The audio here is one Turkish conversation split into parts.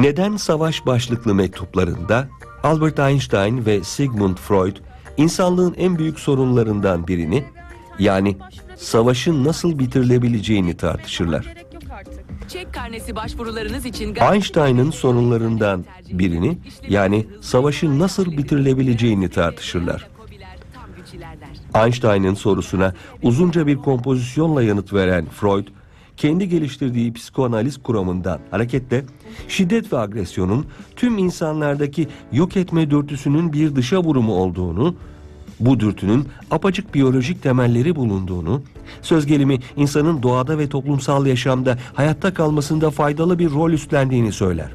Neden Savaş başlıklı mektuplarında Albert Einstein ve Sigmund Freud insanlığın en büyük sorunlarından birini yani savaşın nasıl bitirilebileceğini tartışırlar. Çek karnesi başvurularınız için Einstein'ın sorunlarından birini yani savaşın nasıl bitirilebileceğini tartışırlar. Einstein'ın sorusuna uzunca bir kompozisyonla yanıt veren Freud, kendi geliştirdiği psikoanaliz kuramından hareketle şiddet ve agresyonun tüm insanlardaki yok etme dürtüsünün bir dışa vurumu olduğunu, bu dürtünün apacık biyolojik temelleri bulunduğunu, söz gelimi insanın doğada ve toplumsal yaşamda hayatta kalmasında faydalı bir rol üstlendiğini söyler.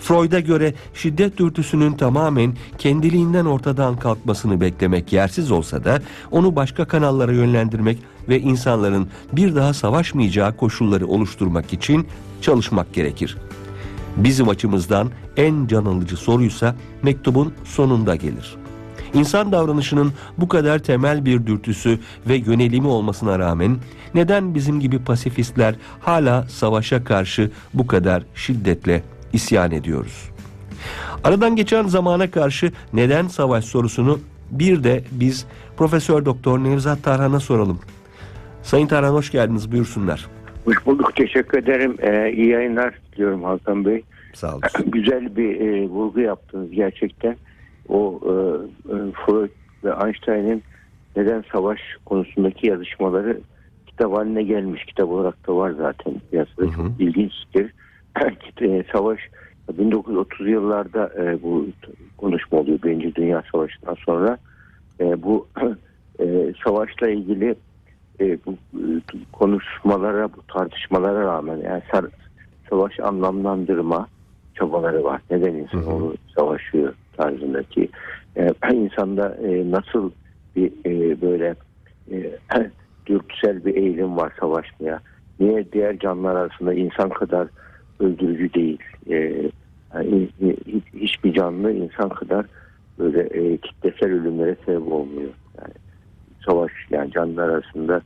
Freud'a göre şiddet dürtüsünün tamamen kendiliğinden ortadan kalkmasını beklemek yersiz olsa da onu başka kanallara yönlendirmek ve insanların bir daha savaşmayacağı koşulları oluşturmak için çalışmak gerekir. Bizim açımızdan en can alıcı soruysa mektubun sonunda gelir. İnsan davranışının bu kadar temel bir dürtüsü ve yönelimi olmasına rağmen neden bizim gibi pasifistler hala savaşa karşı bu kadar şiddetle isyan ediyoruz? Aradan geçen zamana karşı neden savaş sorusunu bir de biz Profesör Doktor Nevzat Tarhan'a soralım. Sayın Tarhan hoş geldiniz buyursunlar. Hoş bulduk teşekkür ederim. Ee, iyi yayınlar diliyorum Hakan Bey. Sağ olun. Güzel bir e, vurgu yaptınız gerçekten. O e, e, Freud ve Einstein'ın neden savaş konusundaki yazışmaları kitap haline gelmiş. Kitap olarak da var zaten. Piyasada çok ilginçtir. E, savaş 1930 yıllarda e, bu konuşma oluyor. Birinci Dünya Savaşı'ndan sonra. E, bu e, savaşla ilgili e, bu e, konuşmalara, bu tartışmalara rağmen yani sar- savaş anlamlandırma çabaları var. Neden insan Hı hı. onu savaşıyor tarzındaki. E, insanda e, nasıl bir e, böyle e, dürtüsel bir eğilim var savaşmaya. Niye diğer canlılar arasında insan kadar öldürücü değil. E, yani hiç- hiçbir canlı insan kadar böyle e, kitlesel ölümlere sebep olmuyor. Yani savaş yani canlılar arasında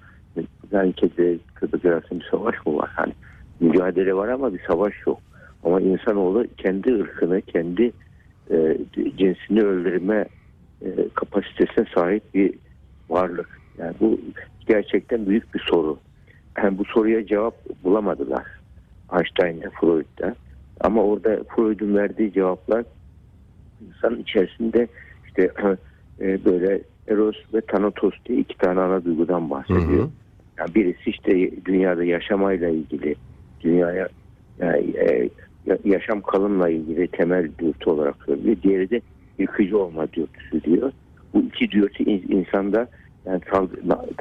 kedi köpek arasında bir savaş mı var? Hani mücadele var ama bir savaş yok. Ama insanoğlu kendi ırkını, kendi e, cinsini öldürme e, kapasitesine sahip bir varlık. Yani bu gerçekten büyük bir soru. Yani bu soruya cevap bulamadılar Einstein'da, Freud'da. Ama orada Freud'un verdiği cevaplar insan içerisinde işte e, böyle Eros ve Thanatos diye iki tane ana duygudan bahsediyor. Hı hı. Yani birisi işte dünyada yaşamayla ilgili, dünyaya yani, e, ya- yaşam kalımla ilgili temel dürtü olarak söylüyor. Diğeri de yıkıcı olma dürtüsü diyor. Bu iki dürtü in- insanda yani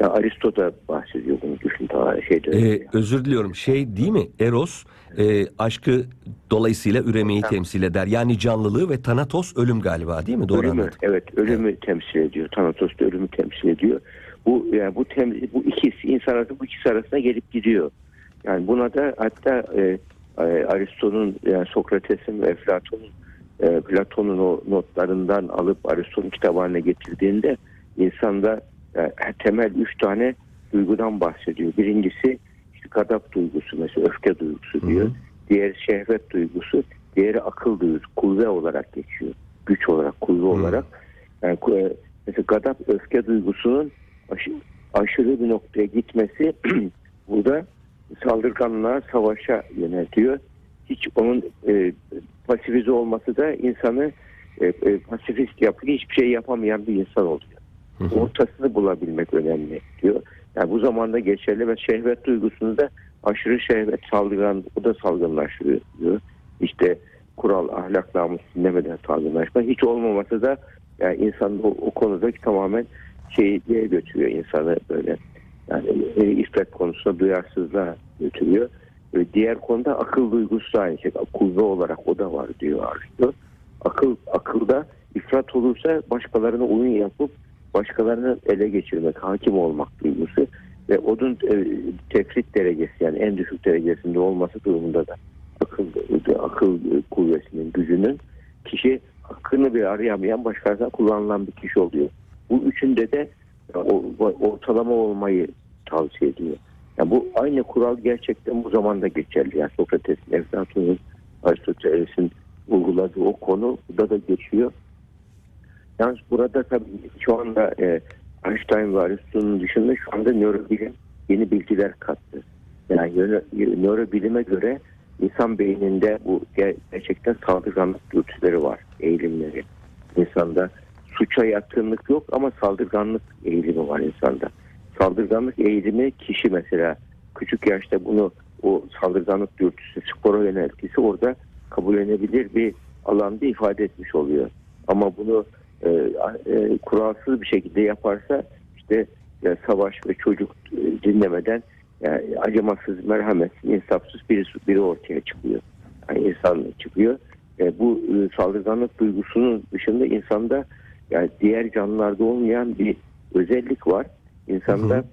Aristo da bahsediyor bunu düşün daha şeyde. Ee, özür diliyorum. Şey değil mi? Eros e, aşkı dolayısıyla üremeyi temsil eder. Yani canlılığı ve Thanatos ölüm galiba değil mi? Doğru ölümü, anladım. evet ölümü temsil ediyor. Thanatos da ölümü temsil ediyor. Bu yani bu tem, bu ikisi insan arasında bu ikisi arasında gelip gidiyor. Yani buna da hatta e, e, Aristo'nun yani Sokrates'in ve Eflatun'un e, Platon'un o notlarından alıp Aristo'nun kitap haline getirdiğinde insanda temel üç tane duygudan bahsediyor. Birincisi işte gadap duygusu mesela öfke duygusu diyor. Hı hı. Diğeri şehvet duygusu, diğeri akıl duygusu, kuvve olarak geçiyor. Güç olarak, kuvve olarak. Yani e, mesela gadap öfke duygusunun aşı- aşırı bir noktaya gitmesi burada saldırganlığa, savaşa yöneltiyor. Hiç onun e, pasifize olması da insanı e, e, pasifist yapıyor. Hiçbir şey yapamayan bir insan oluyor. Ortasını bulabilmek önemli diyor. Yani bu zamanda geçerli ve şehvet duygusunu da aşırı şehvet saldırgan, o da salgınlaşıyor diyor. İşte kural, ahlak, namus dinlemeden salgınlaşma. Hiç olmaması da yani insan o, o konudaki tamamen şeyi diye götürüyor insanı böyle. Yani e, iffet konusunda duyarsızlığa götürüyor. Ve diğer konuda akıl duygusu da aynı şey. Kuvve olarak o da var diyor Aristo. Akıl, akılda ifrat olursa başkalarına oyun yapıp başkalarını ele geçirmek, hakim olmak duygusu ve onun e, tefrit derecesi yani en düşük derecesinde olması durumunda da akıl akıl kuvvetinin gücünün kişi hakkını bir arayamayan başkasına kullanılan bir kişi oluyor. Bu üçünde de ortalama olmayı tavsiye ediyor. Yani bu aynı kural gerçekten bu zamanda geçerli. Yani Sokrates'in, Eflatun'un Aristoteles'in uyguladığı o konu burada da geçiyor. Yalnız burada tabii şu anda e, Einstein ve Aristo'nun dışında şu anda nörobilim yeni bilgiler kattı. Yani nöro- nörobilime göre insan beyninde bu ger- gerçekten saldırganlık dürtüleri var, eğilimleri. İnsanda suça yatkınlık yok ama saldırganlık eğilimi var insanda. Saldırganlık eğilimi kişi mesela küçük yaşta bunu o saldırganlık dürtüsü spora yöneltisi orada kabullenebilir bir alanda ifade etmiş oluyor. Ama bunu e, e, kuralsız bir şekilde yaparsa işte ya savaş ve çocuk e, dinlemeden yani acımasız, merhametsiz, insafsız biri, biri ortaya çıkıyor. Yani insan çıkıyor. E, bu e, saldırganlık duygusunun dışında insanda yani diğer canlılarda olmayan bir özellik var. İnsanda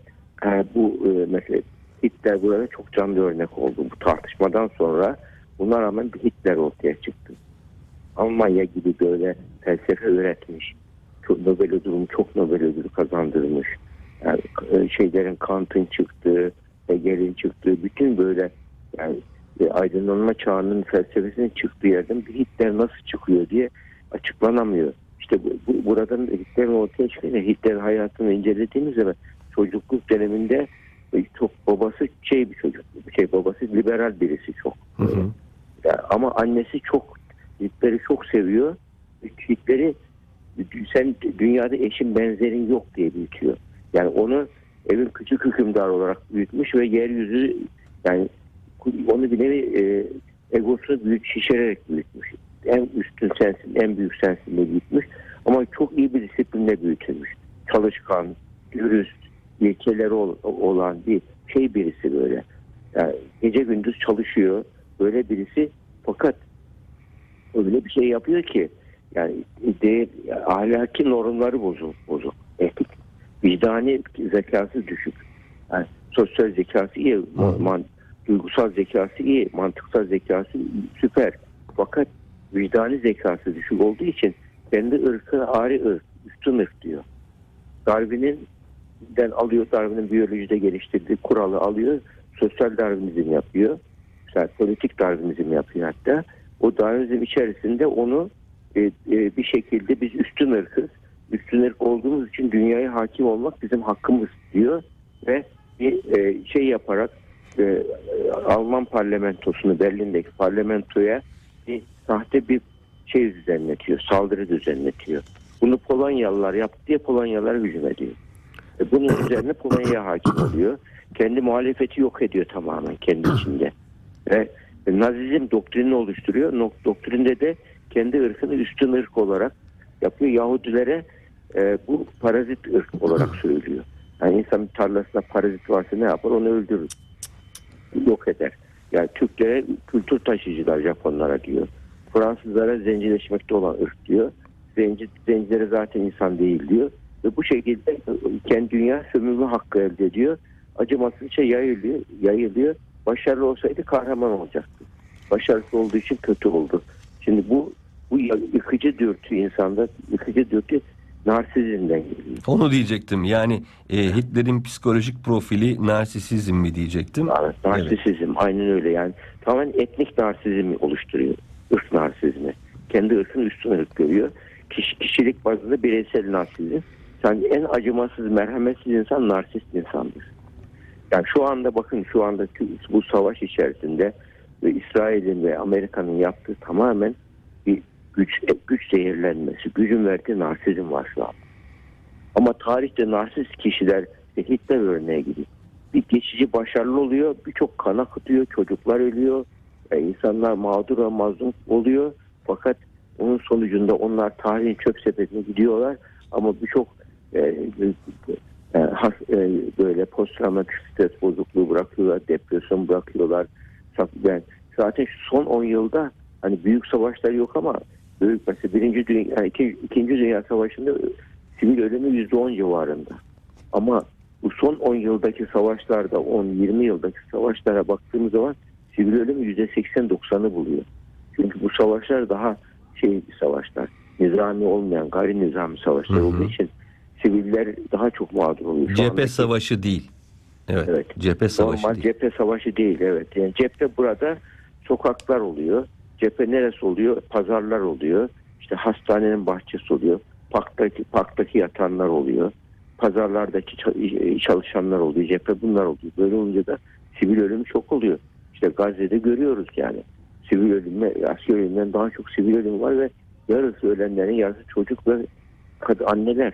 e, bu e, mesela Hitler burada çok canlı örnek oldu. Bu tartışmadan sonra buna rağmen bir Hitler ortaya çıktı. Almanya gibi böyle felsefe öğretmiş. Çok Nobel ödülü, çok Nobel ödülü kazandırmış. Yani e, şeylerin Kant'ın çıktığı, Hegel'in çıktığı, bütün böyle yani e, aydınlanma çağının felsefesinin çıktığı yerden bir Hitler nasıl çıkıyor diye açıklanamıyor. İşte bu, bu, buradan Hitler'in ortaya çıkınca Hitler'in hayatını incelediğimiz zaman çocukluk döneminde e, çok babası şey bir çocuk, şey babası liberal birisi çok. Hı hı. Ya ama annesi çok Hitler'i çok seviyor. Hitler'i sen dünyada eşin benzerin yok diye büyütüyor. Yani onu evin küçük hükümdar olarak büyütmüş ve yeryüzü yani onu bir nevi e, egosunu büyük şişirerek büyütmüş. En üstün sensin, en büyük sensin diye büyütmüş. Ama çok iyi bir disiplinle büyütülmüş. Çalışkan, dürüst, ilkeleri ol- olan bir şey birisi böyle. Yani gece gündüz çalışıyor. Böyle birisi fakat öyle bir şey yapıyor ki yani değer, ahlaki normları bozuk, bozuk. Etik, vicdani zekası düşük. Yani sosyal zekası iyi, man, duygusal zekası iyi, mantıksal zekası süper. Fakat vicdani zekası düşük olduğu için kendi ırkı ari ırk, üstün ırk diyor. Darwin'in den alıyor, Darwin'in biyolojide geliştirdiği kuralı alıyor, sosyal Darwinizm yapıyor. Mesela politik Darwinizm yapıyor hatta. O Darwinizm içerisinde onu e, e, bir şekilde biz üstün ırkız. Üstün ırk olduğumuz için dünyaya hakim olmak bizim hakkımız diyor ve bir e, şey yaparak e, e, Alman parlamentosunu Berlin'deki parlamentoya bir sahte bir şey düzenletiyor, saldırı düzenletiyor. Bunu Polonyalılar yaptı diye Polonyalılar hücum ediyor. E, bunun üzerine Polonya hakim oluyor. Kendi muhalefeti yok ediyor tamamen kendi içinde. Ve Nazizm doktrinini oluşturuyor. Doktrinde de kendi ırkını üstün ırk olarak yapıyor. Yahudilere e, bu parazit ırk olarak söylüyor. Yani insan tarlasında parazit varsa ne yapar? Onu öldürür. Yok eder. Yani Türklere kültür taşıyıcılar Japonlara diyor. Fransızlara zencileşmekte olan ırk diyor. Zenci, zencilere zaten insan değil diyor. Ve bu şekilde kendi dünya sömürme hakkı elde ediyor. Acımasızca yayılıyor, yayılıyor. Başarılı olsaydı kahraman olacaktı. Başarısız olduğu için kötü oldu. Şimdi bu bu yıkıcı dürtü insanda, yıkıcı dürtü narsizmden geliyor. Onu diyecektim. Yani e, Hitler'in psikolojik profili narsisizm mi diyecektim. Evet, narsisizm aynen öyle yani tamamen etnik narsizmi oluşturuyor. Irk narsizmi. Kendi ırkını üstün ırk görüyor. Kişi, kişilik bazında bireysel narsizm. Yani en acımasız, merhametsiz insan narsist insandır. Yani şu anda bakın şu anda bu savaş içerisinde ve İsrail'in ve Amerika'nın yaptığı tamamen güç güç zehirlenmesi, gücün verdiği narsizm var. Ama tarihte narsist kişiler işte Hitler örneği gibi bir geçici başarılı oluyor, birçok kan akıtıyor, çocuklar ölüyor, e, insanlar mağdur ve mazlum oluyor. Fakat onun sonucunda onlar tarihin çöp sepetine gidiyorlar ama birçok e, e, e, böyle posttraumatik stres bozukluğu bırakıyorlar, depresyon bırakıyorlar. Yani zaten son 10 yılda hani büyük savaşlar yok ama büyük mesela birinci dünya, iki, ikinci dünya savaşında sivil ölümü %10 civarında. Ama bu son 10 yıldaki savaşlarda 10-20 yıldaki savaşlara baktığımız zaman sivil ölüm %80-90'ı buluyor. Çünkü bu savaşlar daha şey bir savaşlar. Nizami olmayan gayri nizami savaşlar Hı hı. olduğu için siviller daha çok mağdur oluyor. Şu Cephe andaki- savaşı değil. Evet. Evet. Cephe savaşı Normal değil. cephe savaşı değil evet. Yani cephe burada sokaklar oluyor. Cephe neresi oluyor? Pazarlar oluyor. İşte hastanenin bahçesi oluyor. Parktaki, parktaki yatanlar oluyor. Pazarlardaki ça- çalışanlar oluyor. Cephe bunlar oluyor. Böyle olunca da sivil ölüm çok oluyor. İşte Gazze'de görüyoruz yani. Sivil ölümle, asker ölümünden daha çok sivil ölüm var ve yarısı ölenlerin yarısı çocuk ve anneler.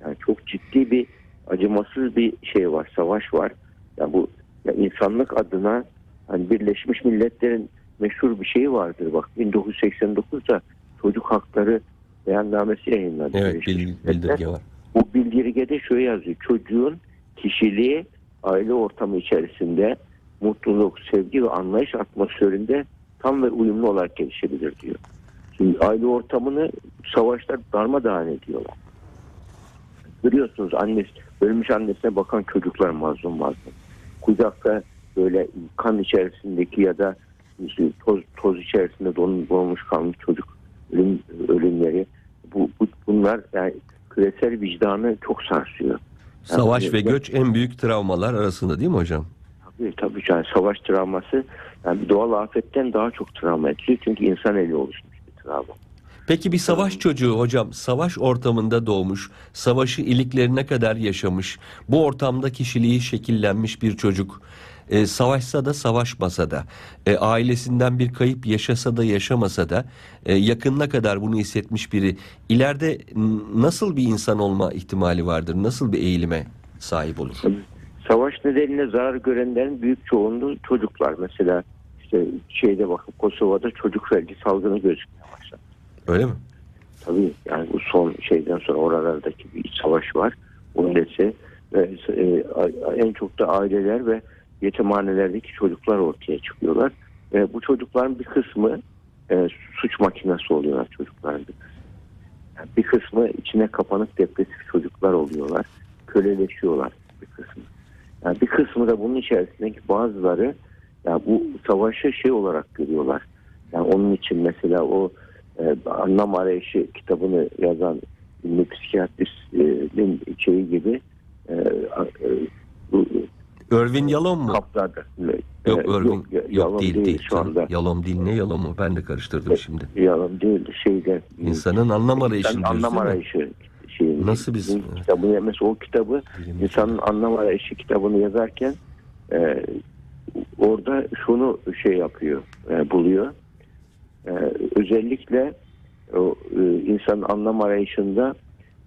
Yani çok ciddi bir acımasız bir şey var, savaş var. Yani bu ya insanlık adına hani Birleşmiş Milletler'in meşhur bir şeyi vardır. Bak 1989'da çocuk hakları beyannamesi yayınlandı. Evet Birleşmiş bil- Milletler. bildirge var. Bu bildirgede şöyle yazıyor. Çocuğun kişiliği aile ortamı içerisinde mutluluk, sevgi ve anlayış atmosferinde tam ve uyumlu olarak gelişebilir diyor. Şimdi aile ortamını savaşlar darmadağın ediyorlar. Görüyorsunuz annesi, ölmüş annesine bakan çocuklar mazlum mazlum. Kucakta böyle kan içerisindeki ya da işte toz, toz içerisinde don, donmuş kalmış çocuk ölüm, ölümleri. Bu, bu, bunlar yani küresel vicdanı çok sarsıyor. Savaş Yani- ve göç en büyük travmalar arasında değil mi hocam? Tabii tabii yani savaş travması yani bir doğal afetten daha çok travma ediyor. Çünkü insan eli oluşmuş bir travma. Peki bir savaş çocuğu hocam savaş ortamında doğmuş, savaşı iliklerine kadar yaşamış, bu ortamda kişiliği şekillenmiş bir çocuk, e, savaşsa da savaşmasa da, e, ailesinden bir kayıp yaşasa da yaşamasa da, e, yakınına kadar bunu hissetmiş biri, ileride nasıl bir insan olma ihtimali vardır, nasıl bir eğilime sahip olur? Savaş nedeniyle zarar görenlerin büyük çoğunluğu çocuklar. Mesela işte şeyde bakın Kosova'da çocuk felci salgını gözükmeye başladı. Öyle mi? Tabii yani bu son şeyden sonra oralardaki bir savaş var. Onun ve e, en çok da aileler ve yetimhanelerdeki çocuklar ortaya çıkıyorlar. Ve bu çocukların bir kısmı e, suç makinesi oluyorlar çocukların bir. Yani bir kısmı içine kapanık depresif çocuklar oluyorlar. Köleleşiyorlar bir kısmı. Yani bir kısmı da bunun içerisindeki bazıları yani bu savaşı şey olarak görüyorlar. Yani onun için mesela o e, anlam arayışı kitabını yazan ünlü psikiyatristin şeyi gibi e, e, bu Irvin Yalom mu? kaplarda. Yok E, Irvin, yok, yalan değil değil. şu anda. Yalom değil ne Yalom'u ben de karıştırdım şimdi. Yalan değil şeyde. İnsanın anlam arayışı diyoruz anlam değil arayışı şeyi. Nasıl biz- Kitabını, mesela o kitabı Bilim- insanın anlam arayışı kitabını yazarken e, orada şunu şey yapıyor, e, buluyor. E, özellikle o e, insanın anlam arayışında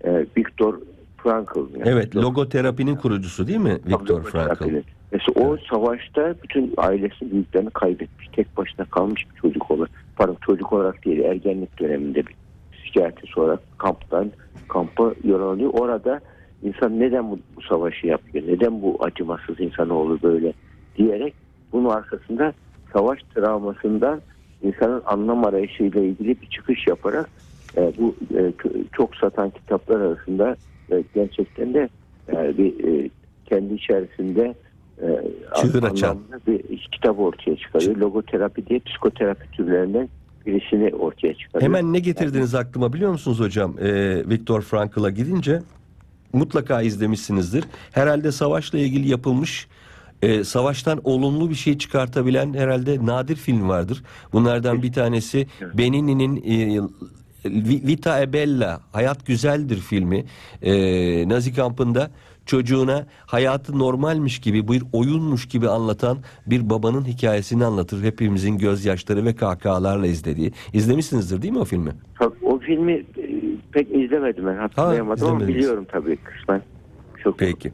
e, Viktor Frankl. yani Evet, logoterapinin kurucusu değil mi Viktor Frankl? Mesela o savaşta bütün ailesi büyüklerini kaybetmiş. Tek başına kalmış bir çocuk olarak. Pardon çocuk olarak değil ergenlik döneminde bir psikiyatrist olarak kamptan kampa yollanıyor. Orada insan neden bu, bu savaşı yapıyor? Neden bu acımasız insanoğlu böyle diyerek bunun arkasında savaş travmasından insanın anlam arayışıyla ilgili bir çıkış yaparak e, bu e, çok satan kitaplar arasında e, gerçekten de e, bir e, kendi içerisinde e, Çığır an- açan. bir kitap ortaya çıkarıyor. Logoterapi diye psikoterapi türlerinden birisini ortaya çıkarıyor. Hemen ne getirdiniz aklıma biliyor musunuz hocam? Ee, Viktor Frankl'a gidince mutlaka izlemişsinizdir. Herhalde savaşla ilgili yapılmış e, savaştan olumlu bir şey çıkartabilen herhalde nadir film vardır. Bunlardan bir tanesi Benini'nin e, Vita e Bella, Hayat Güzeldir filmi. E, Nazi kampında çocuğuna hayatı normalmiş gibi bir oyunmuş gibi anlatan bir babanın hikayesini anlatır. Hepimizin gözyaşları ve kahkahalarla izlediği. İzlemişsinizdir değil mi o filmi? Tabii o filmi e, pek izlemedim ben hatırlayamadım ama izlemediniz. biliyorum tabii kısmen. Çok Peki.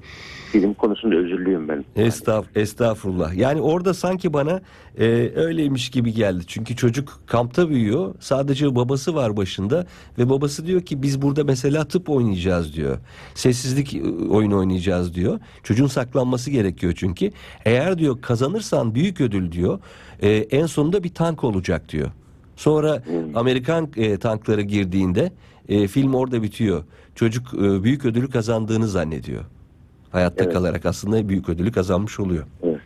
film konusunda özürlüyüm ben. Estağf, estağfurullah. Yani orada sanki bana e, öyleymiş gibi geldi. Çünkü çocuk kampta büyüyor. Sadece babası var başında ve babası diyor ki biz burada mesela tıp oynayacağız diyor. Sessizlik e, oyunu oynayacağız diyor. Çocuğun saklanması gerekiyor çünkü. Eğer diyor kazanırsan büyük ödül diyor. e, en sonunda bir tank olacak diyor. Sonra Amerikan e, tankları girdiğinde e, film orada bitiyor. Çocuk e, büyük ödülü kazandığını zannediyor. Hayatta Evet. kalarak aslında büyük ödülü kazanmış oluyor. Evet.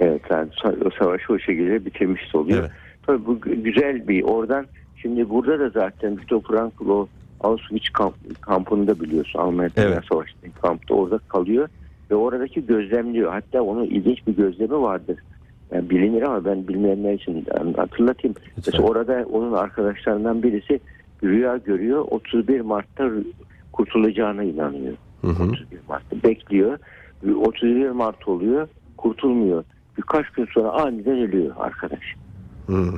Evet yani o savaşı o şekilde bitirmiş oluyor. Evet. Tabii bu gü- güzel bir oradan şimdi burada da zaten Viktor Frankl Auschwitz kamp, kampında biliyorsun Almanya Evet. Savaşı'ndaki kampta orada kalıyor ve oradaki gözlemliyor. Hatta onun ilginç bir gözlemi vardır. yani bilinir ama ben bilmeyenler için hatırlatayım. Lütfen. Mesela orada onun arkadaşlarından birisi rüya görüyor. 31 Mart'ta kurtulacağına inanıyor. Hı hı. 31 Mart'ta bekliyor. 31 Mart oluyor. Kurtulmuyor. Birkaç gün sonra aniden ölüyor arkadaş. Hı.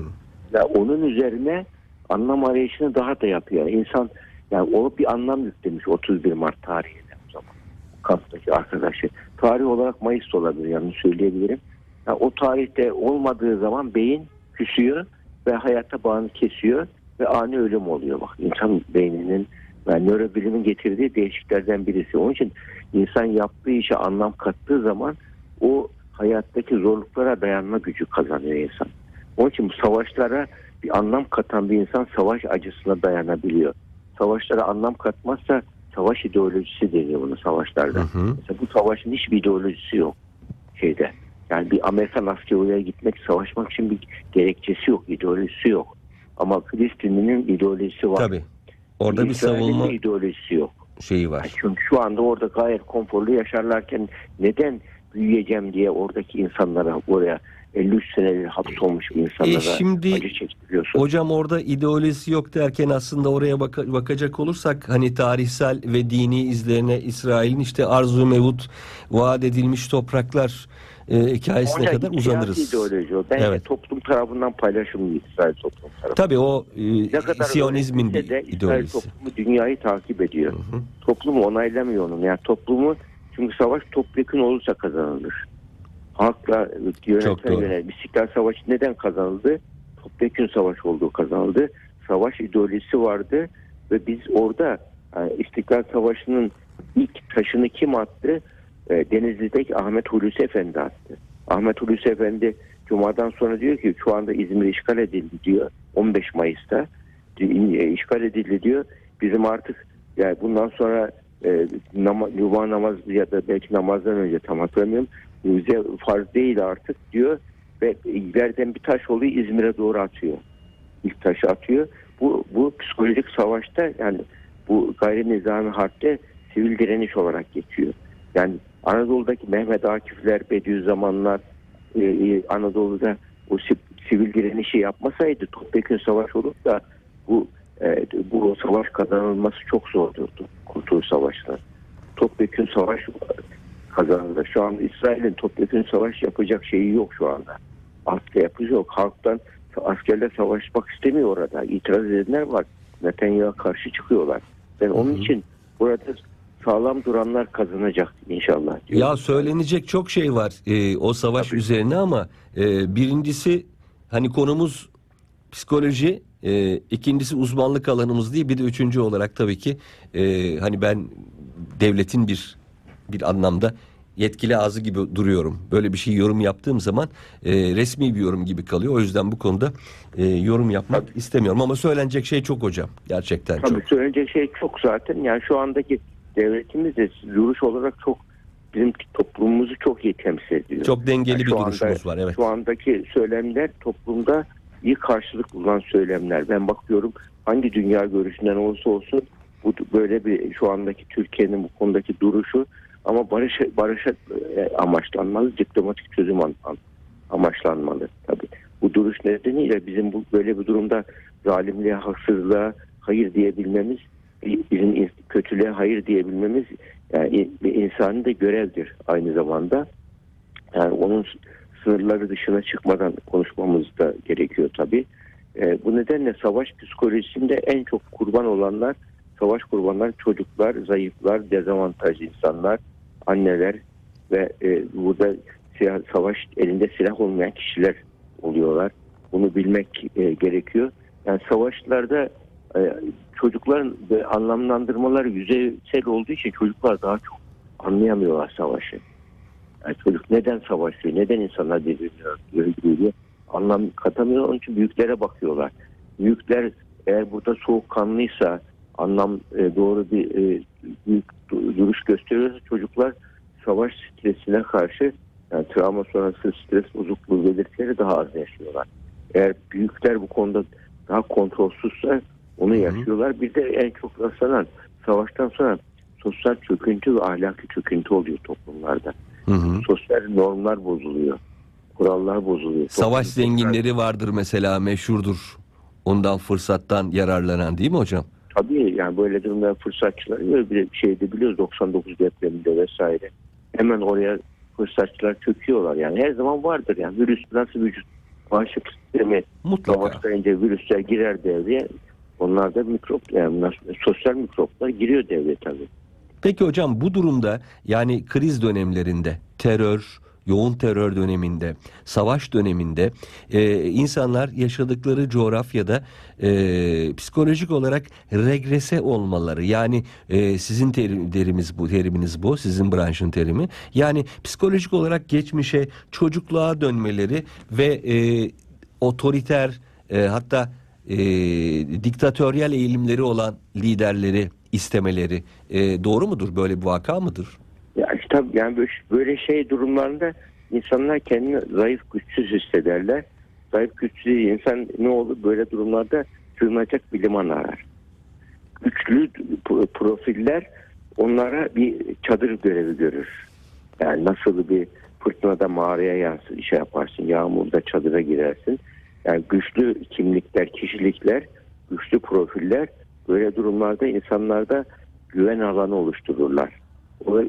Ya onun üzerine anlam arayışını daha da yapıyor. Yani insan yani o bir anlam yüklemiş 31 Mart tarihine o zaman. Kamptaki arkadaşı. Tarih olarak Mayıs olabilir yani söyleyebilirim. Ya o tarihte olmadığı zaman beyin küsüyor ve hayata bağını kesiyor ve ani ölüm oluyor. Bak insan beyninin yani nörobilimin getirdiği değişikliklerden birisi. Onun için insan yaptığı işe anlam kattığı zaman o hayattaki zorluklara dayanma gücü kazanıyor insan. Onun için bu savaşlara bir anlam katan bir insan savaş acısına dayanabiliyor. Savaşlara anlam katmazsa savaş ideolojisi deniyor bunu savaşlarda. Hı hı. Mesela bu savaşın hiçbir ideolojisi yok şeyde. Yani bir Amerikan askeri oraya gitmek, savaşmak için bir gerekçesi yok, ideolojisi yok. Ama Filistinli'nin ideolojisi var. Tabii. Orada bir savunma de ideolojisi yok. şeyi var. çünkü şu anda orada gayet konforlu yaşarlarken neden büyüyeceğim diye oradaki insanlara oraya 53 senedir hapsolmuş insanlara E şimdi acı çektiriyorsun. Hocam orada ideolojisi yok derken aslında oraya baka- bakacak olursak hani tarihsel ve dini izlerine İsrail'in işte arzu mevut vaat edilmiş topraklar e, hikayesine Orada kadar uzanırız. ideoloji o. Bence Evet. toplum tarafından paylaşılmıyor İsrail toplum tarafından. Tabii o e, Siyonizmin bir de İsrail toplumu dünyayı takip ediyor. Hı hı. Toplumu onaylamıyor onu. Yani toplumu çünkü savaş topyekun olursa kazanılır. Halkla doğru. yönelik. İstiklal Savaşı neden kazanıldı? Topyekun savaş olduğu kazanıldı. Savaş ideolojisi vardı ve biz orada yani İstiklal Savaşı'nın ilk taşını kim attı? E, Denizli'deki Ahmet Hulusi Efendi attı. Ahmet Hulusi Efendi Cuma'dan sonra diyor ki şu anda İzmir işgal edildi diyor. 15 Mayıs'ta işgal edildi diyor. Bizim artık yani bundan sonra e, nama, Cuma namazı ya da belki namazdan önce tam hatırlamıyorum. Bize farz değil artık diyor ve ileriden bir taş oluyor İzmir'e doğru atıyor. İlk taşı atıyor. Bu, bu psikolojik savaşta yani bu gayri nizami harpte sivil direniş olarak geçiyor. Yani Anadolu'daki Mehmet Akifler, Bediüzzamanlar e, e, Anadolu'da o si- sivil direnişi yapmasaydı topyekun savaş olup da bu e, bu savaş kazanılması çok zor olurdu. Kurtuluş Savaşı'na. Topyekun savaş kazanıldı. Şu an İsrail'in topyekun savaş yapacak şeyi yok şu anda. Asker yapıcı yok. Halktan askerler savaşmak istemiyor orada. İtiraz edenler var. Netanyahu'ya karşı çıkıyorlar. Ben onun Hı hı. için burada sağlam duranlar kazanacak inşallah. diyorum. Ya söylenecek çok şey var e, o savaş Tabii. üzerine ama e, birincisi hani konumuz psikoloji, e, ikincisi uzmanlık alanımız değil bir de üçüncü olarak tabii ki e, hani ben devletin bir bir anlamda yetkili ağzı gibi duruyorum. Böyle bir şey yorum yaptığım zaman e, resmi bir yorum gibi kalıyor. O yüzden bu konuda e, yorum yapmak istemiyorum ama söylenecek şey çok hocam. Gerçekten Tabii çok. söyleyecek şey çok zaten. Yani şu andaki devletimiz de duruş olarak çok bizim toplumumuzu çok iyi temsil ediyor. Çok dengeli Yani bir şu anda- duruşumuz var evet. Şu andaki söylemler toplumda iyi karşılık bulan söylemler. Ben bakıyorum hangi dünya görüşünden olursa olsun bu böyle bir şu andaki Türkiye'nin bu konudaki duruşu ama barış barışa e, amaçlanmalı, diplomatik çözüm an- an- amaçlanmalı tabii. Bu duruş nedeniyle bizim bu böyle bir durumda zalimliğe, haksızlığa hayır diyebilmemiz, bizim kötülüğe hayır diyebilmemiz yani bir insanın da görevdir aynı zamanda. Yani onun sınırları dışına çıkmadan konuşmamız da gerekiyor tabii. Ee, bu nedenle savaş psikolojisinde en çok kurban olanlar, savaş kurbanları çocuklar, zayıflar, dezavantajlı insanlar, anneler ve e, burada silah, savaş elinde silah olmayan kişiler oluyorlar. Bunu bilmek e, gerekiyor. Yani savaşlarda e, çocukların e, anlamlandırmaları yüzeysel olduğu için çocuklar daha çok anlayamıyorlar savaşı. Yani çocuk neden savaşıyor, neden insanlar öldürüyor diye anlam katamıyor. Onun için büyüklere bakıyorlar. Büyükler eğer burada soğukkanlıysa, anlam e, doğru bir e, büyük du- duruş gösteriyorsa çocuklar savaş stresine karşı yani travma sonrası stres bozukluğu belirtileri daha az yaşıyorlar. Eğer büyükler bu konuda daha kontrolsüzse onu Hı hı. yaşıyorlar. Bir de en çok rastlanan savaştan sonra sosyal çöküntü ve ahlaki çöküntü oluyor toplumlarda Hı hı. sosyal normlar bozuluyor. kurallar bozuluyor. Savaş Toplum- zenginleri vardır mesela meşhurdur. Ondan fırsattan yararlanan değil mi hocam? Tabii yani böyle durumda fırsatçılar böyle bir şeyde biliyoruz 99 depreminde vesaire. Hemen oraya fırsatçılar çöküyorlar yani her zaman vardır yani virüs nasıl vücut bağışıklık sistemi Mutlaka. savaşlayınca virüsler girer devreye. Onlar da mikrop yani sosyal mikroplar giriyor devreye tabii. Peki hocam bu durumda yani kriz dönemlerinde terör, yoğun terör döneminde, savaş döneminde e, insanlar yaşadıkları coğrafyada e, psikolojik olarak regrese olmaları yani e, sizin terim, terimiz bu teriminiz bu sizin branşın terimi yani psikolojik olarak geçmişe çocukluğa dönmeleri ve e, otoriter e, hatta e, diktatöryel eğilimleri olan liderleri istemeleri e, doğru mudur? Böyle bir vaka mıdır? Ya işte tabii yani böyle, böyle şey durumlarında insanlar kendini zayıf güçsüz hissederler. Zayıf güçsüz insan ne olur böyle durumlarda sığınacak bir liman arar. Güçlü profiller onlara bir çadır görevi görür. Yani nasıl bir fırtınada mağaraya yansın, şey yaparsın, yağmurda çadıra girersin. Yani güçlü kimlikler, kişilikler, güçlü profiller böyle durumlarda insanlarda güven alanı oluştururlar.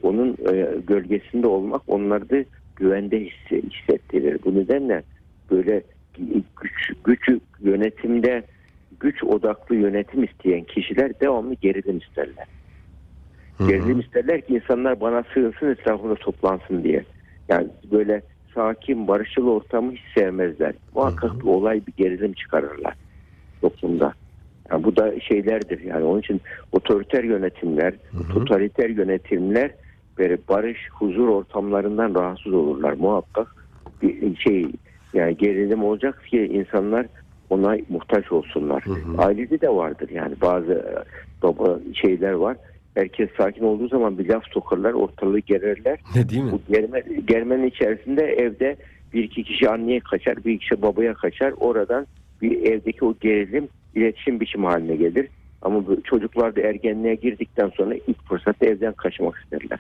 Onun e, gölgesinde olmak onları güvende hisse- hissettirir. Bu nedenle böyle güç, güç yönetimde güç odaklı yönetim isteyen kişiler devamlı gerilim isterler. Gerilim isterler ki insanlar bana sığınsın etrafında toplansın diye. Yani böyle sakin, barışçıl ortamı hiç sevmezler. Muhakkak bir olay bir gerilim çıkarırlar toplumda. Yani bu da şeylerdir yani onun için otoriter yönetimler, totaliter yönetimler böyle barış, huzur ortamlarından rahatsız olurlar. Muhakkak bir şey yani gerilim olacak ki insanlar ona muhtaç olsunlar. Ailede de vardır yani bazı e, baba şeyler var. Herkes sakin olduğu zaman bir laf sokarlar, ortalığı gererler. Ne değil mi? Bu germe, germenin içerisinde evde bir iki kişi anneye kaçar, bir kişi babaya kaçar. Oradan bir evdeki o gerilim iletişim biçimi haline gelir. Ama bu çocuklar da ergenliğe girdikten sonra ilk fırsatta evden kaçmak isterler.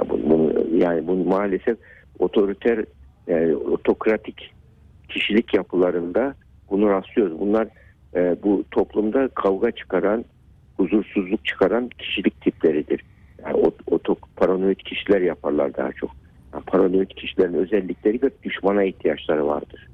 Ya bunu, bunu- yani bunu maalesef otoriter, yani otokratik kişilik yapılarında bunu rastlıyoruz. Bunlar e, bu toplumda kavga çıkaran, huzursuzluk çıkaran kişilik tipleridir. Yani o, otok, paranoid kişiler yaparlar daha çok. Yani paranoid kişilerin özellikleri de düşmana ihtiyaçları vardır.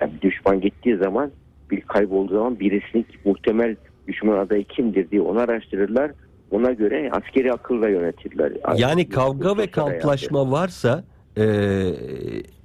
Yani düşman gittiği zaman bir kaybolduğu zaman birisinin muhtemel düşman adayı kimdir diye onu araştırırlar. Ona göre askeri akılla yönetirler. Yani kavga ve kamplaşma varsa e,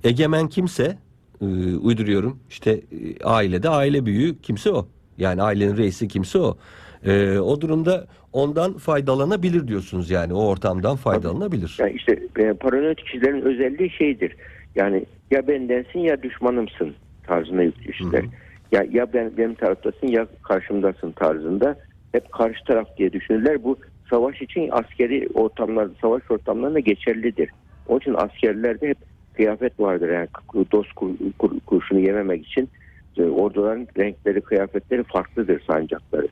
egemen kimse e, uyduruyorum işte e, ailede aile büyüğü kimse o. Yani ailenin reisi kimse o. E, o durumda ondan faydalanabilir diyorsunuz yani o ortamdan faydalanabilir. Yani işte e, paranoid kişilerin özelliği şeydir. Yani ya bendensin ya düşmanımsın tarzında yüklüşler. Ya ya ben benim taraftasın ya karşımdasın tarzında hep karşı taraf diye düşünürler. Bu savaş için askeri ortamlarda, savaş ortamlarında geçerlidir. Onun için askerlerde hep kıyafet vardır. Yani dost kur, kur- kurşunu yememek için e, orduların renkleri, kıyafetleri farklıdır sancakları.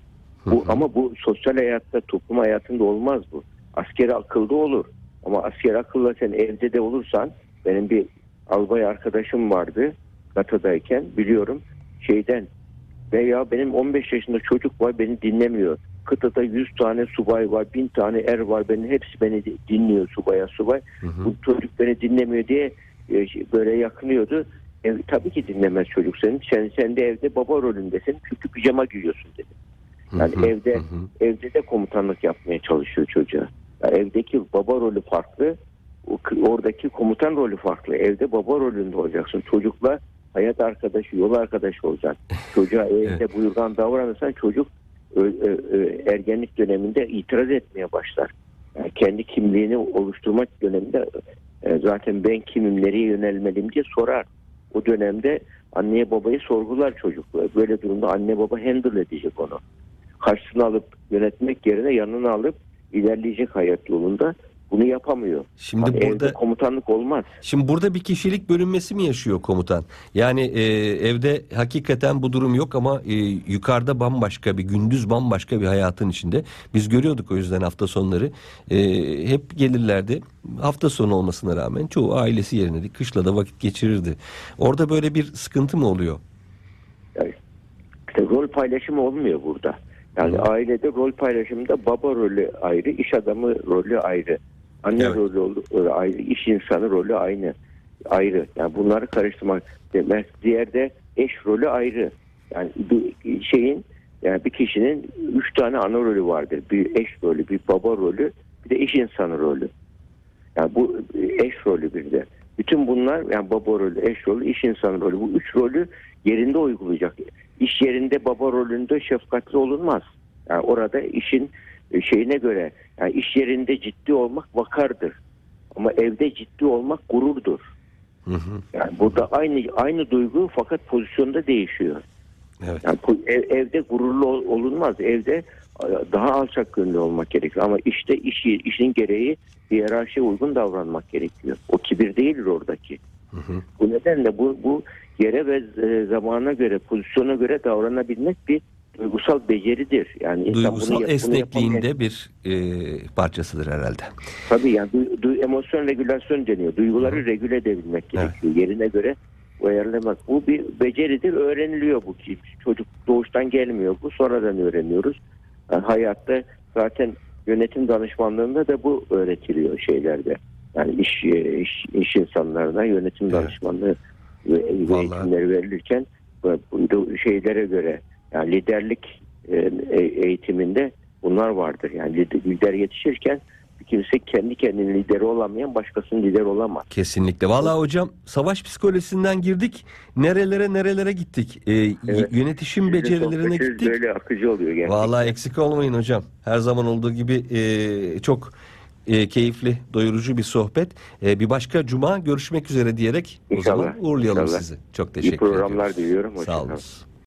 Bu, ama bu sosyal hayatta, toplum hayatında olmaz bu. Askeri akılda olur. Ama asker akılla sen evde de olursan benim bir albay arkadaşım vardı NATO'dayken biliyorum şeyden veya benim 15 yaşında çocuk var beni dinlemiyor. Kıtada 100 tane subay var, 1000 tane er var. Benim hepsi beni di- dinliyor subaya subay. Bu çocuk beni dinlemiyor diye e, şey, böyle yakınıyordu. E, tabii ki dinlemez çocuk senin. Sen, sen de evde baba rolündesin. Çünkü pijama giyiyorsun dedi. Yani Hı hı, evde hı evde de komutanlık yapmaya çalışıyor çocuğa. Yani evdeki baba rolü farklı. Oradaki komutan rolü farklı. Evde baba rolünde olacaksın. Çocukla hayat arkadaşı, yol arkadaşı olacaksın. Çocuğa evde buyurgan davranırsan çocuk ergenlik döneminde itiraz etmeye başlar. Yani kendi kimliğini oluşturmak döneminde e, zaten ben kimim, nereye yönelmeliyim diye sorar. O dönemde anneye babayı sorgular çocuk. Böyle durumda anne baba handle edecek onu karşısına alıp yönetmek yerine yanına alıp ilerleyecek hayat yolunda. bunu yapamıyor. Şimdi Bak, burada komutanlık olmaz. Şimdi burada bir kişilik bölünmesi mi yaşıyor komutan? Yani e, evde hakikaten bu durum yok ama e, yukarıda bambaşka bir gündüz bambaşka bir hayatın içinde. Biz görüyorduk o yüzden hafta sonları e, hep gelirlerdi. Hafta sonu olmasına rağmen çoğu ailesi yerine kışlada vakit geçirirdi. Orada böyle bir sıkıntı mı oluyor? Yani işte rol paylaşımı olmuyor burada. Yani ailede rol paylaşımında baba rolü ayrı, iş adamı rolü ayrı. Anne Evet. rolü ol- rolü ayrı, iş insanı rolü aynı. Ayrı. Yani bunları karıştırmak demez. Diğerde eş rolü ayrı. Yani bir şeyin yani bir kişinin üç tane ana rolü vardır. Bir eş rolü, bir baba rolü, bir de iş insanı rolü. Yani bu eş rolü bir de. Bütün bunlar yani baba rolü, eş rolü, iş insanı rolü. Bu üç rolü yerinde uygulayacak. İş yerinde baba rolünde şefkatli olunmaz. Yani orada işin e, şeyine göre yani iş yerinde ciddi olmak vakardır. Ama evde ciddi olmak gururdur. Hı hı. Yani burada aynı aynı duygu fakat pozisyonda değişiyor. Evet. Yani ev- evde gururlu ol- olunmaz. Evde e, daha alçak gönüllü olmak gerekiyor. Ama işte işi, işin gereği hiyerarşiye uygun davranmak gerekiyor. O kibir değildir oradaki. Hı hı. Bu nedenle bu, bu yere ve e, zamana göre, pozisyona göre davranabilmek bir duygusal beceridir. Yani insan bunu Duygusal bunu esnekliğin yapamayan- de bir e, parçasıdır herhalde. Tabii yani du, du- emosyon regülasyon deniyor. Duyguları regüle edebilmek Evet. gerekiyor. Yerine göre ayarlamak. Bu bir beceridir. Öğreniliyor bu ki. Çocuk doğuştan gelmiyor. Bu sonradan öğreniyoruz. Yani hayatta zaten yönetim danışmanlığında da bu öğretiliyor şeylerde. Yani iş, e, iş, iş insanlarına yönetim Evet. danışmanlığı ve eğitimleri verilirken bu şeylere göre yani liderlik e, e- eğitiminde bunlar vardır. Yani lider, yetişirken bir kimse kendi kendinin lideri olamayan başkasının lideri olamaz. Kesinlikle. Vallahi hocam savaş psikolojisinden girdik. Nerelere nerelere gittik. E, y- Evet. yönetişim Sizin becerilerine gittik. Böyle akıcı oluyor gerçekten. Vallahi eksik olmayın hocam. Her zaman olduğu gibi e, çok e, keyifli, doyurucu bir sohbet. E, bir başka cuma görüşmek üzere diyerek o İnşallah, zaman uğurlayalım inşallah. sizi. Çok İyi teşekkür programlar ediyoruz. diliyorum. Sağ Hoşçakalın. olun.